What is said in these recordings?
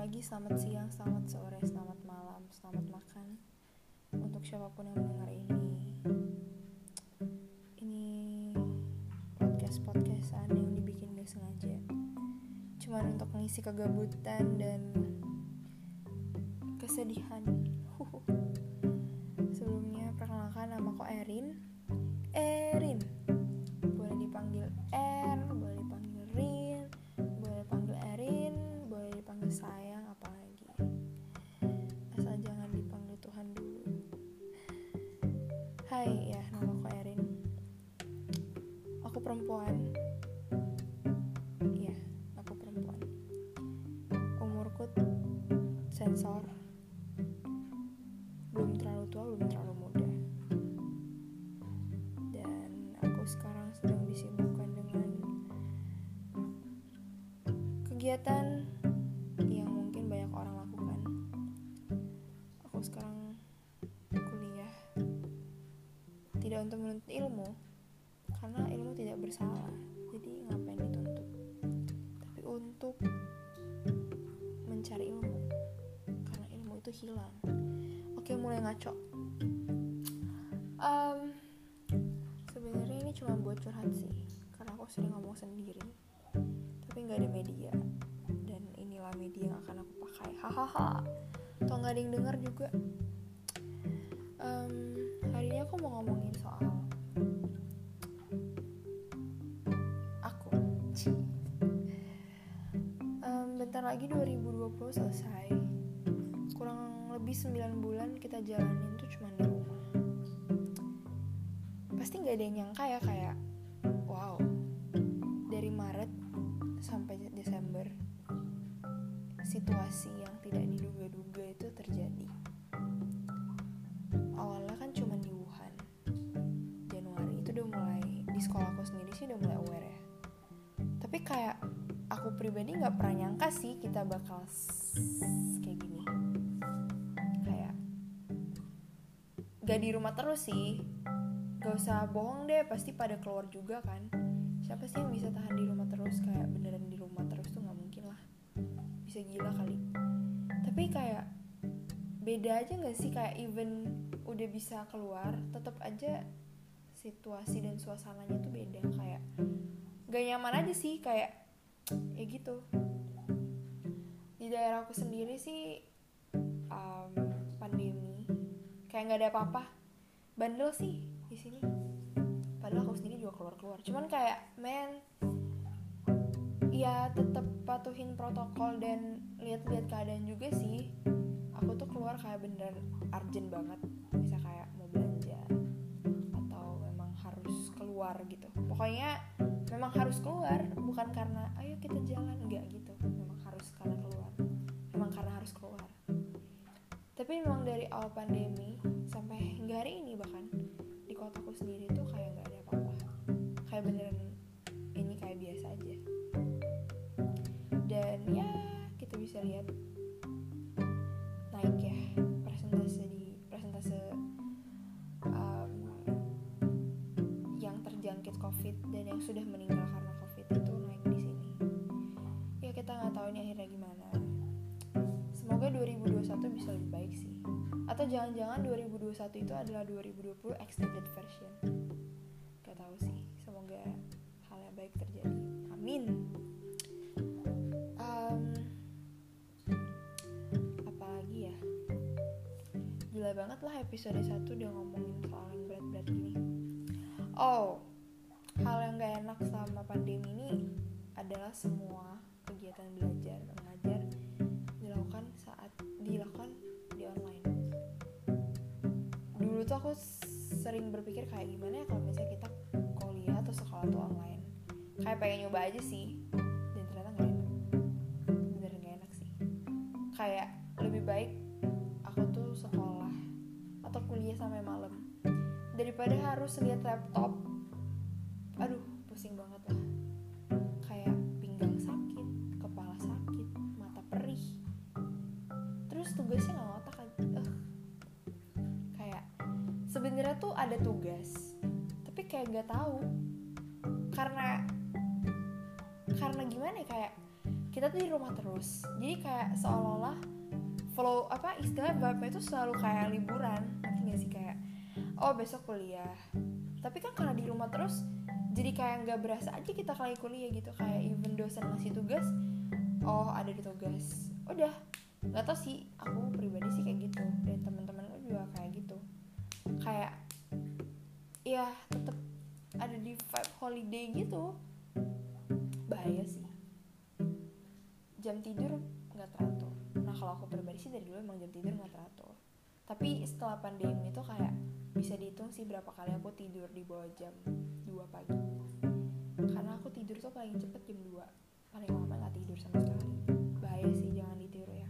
pagi, selamat siang, selamat sore, selamat malam, selamat makan. Untuk siapa pun yang mendengar ini Ini podcast-podcastan yang dibikin gak sengaja. Cuman untuk mengisi kegabutan dan kesedihan perempuan. Iya, aku perempuan. Umurku sensor. Belum terlalu tua belum terlalu muda. Dan aku sekarang sedang disibukkan dengan kegiatan yang mungkin banyak orang lakukan. Aku sekarang kuliah. Tidak untuk menuntut ilmu tidak bersalah. Jadi ngapain dituntut? Tapi untuk mencari ilmu karena ilmu itu hilang. Oke mulai ngaco. Em, sebenarnya ini cuma buat curhat sih karena aku sering ngomong sendiri. Tapi nggak ada media dan inilah media yang akan aku pakai. Hahaha. Atau nggak ada yang dengar juga. Em, hari ini aku mau ngomongin soal bentar lagi 2020 selesai. Kurang lebih 9 bulan kita jalanin tuh cuma di rumah. Pasti nggak ada yang nyangka ya kayak wow dari Maret sampai Desember situasi yang tidak diduga-duga itu terjadi. Awalnya kan cuma di Wuhan. Januari itu udah mulai di sekolah aku sendiri sih udah mulai aware ya. Tapi kayak aku pribadi nggak pernah nyangka sih kita bakal kayak gini. Kayak gak di rumah terus sih. Gak usah bohong deh pasti pada keluar juga kan. Siapa sih yang bisa tahan di rumah terus? Kayak beneran di rumah terus tuh nggak mungkin lah. Bisa gila kali. Tapi kayak beda aja nggak sih? Kayak even udah bisa keluar tetap aja situasi dan suasananya tuh beda. Kayak gak nyaman aja sih kayak ya gitu. Di daerah aku sendiri sih um, pandemi kayak nggak ada apa-apa. Bandel sih di sini. Padahal aku sendiri juga keluar keluar cuman kayak men ya tetap patuhin protokol dan lihat-lihat keadaan juga sih. Aku tuh keluar kayak bener urgent banget. Bisa kayak mau belanja atau memang harus keluar gitu. Pokoknya memang harus keluar bukan karena ayo kita jalan. Enggak gitu. Memang harus karena keluar. Memang karena harus keluar. Tapi memang dari awal pandemi sampai hingga hari ini bahkan 2021 bisa lebih baik sih. Atau jangan-jangan 2021 itu adalah 2020 extended version. Gak tahu sih semoga hal yang baik terjadi. Amin. Em, apalagi ya? Gila banget lah episode 1 udah ngomongin soal yang berat-berat gini. Oh hal yang gak enak selama pandemi ini adalah semua kegiatan belajar tuh aku sering berpikir kayak gimana ya kalau misalnya kita kuliah atau sekolah tuh online. Kayak pengen nyoba aja sih dan ternyata nggak enak. Bener nggak enak sih. Kayak lebih baik aku tuh sekolah atau kuliah sampai malam daripada harus lihat laptop. Aduh pusing banget lah sebenarnya tuh ada tugas tapi kayak nggak tahu. Karena karena gimana ya kayak kita tuh di rumah terus. Jadi kayak seolah-olah flow apa istilah vibe itu selalu kayak liburan nanti gak sih? Kayak oh besok kuliah. Tapi kan karena di rumah terus jadi kayak nggak berasa aja kita kali kuliah gitu. Kayak even dosen ngasih tugas oh ada di tugas. Udah nggak tau sih aku pribadi sih kayak gitu. Dan teman-teman gitu. Bahaya sih. Jam tidur nggak teratur. Nah kalau aku pribadi sih dari dulu emang jam tidur nggak teratur. Tapi setelah pandemi itu kayak bisa dihitung sih berapa kali aku tidur di bawah jam 2 pagi. Karena aku tidur tuh paling cepet jam 2 paling lama nggak tidur sama sekali. Bahaya sih jangan ditiru ya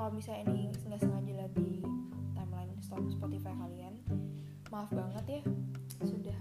kalau misalnya ini nggak sengaja lihat di timeline Spotify kalian maaf banget ya sudah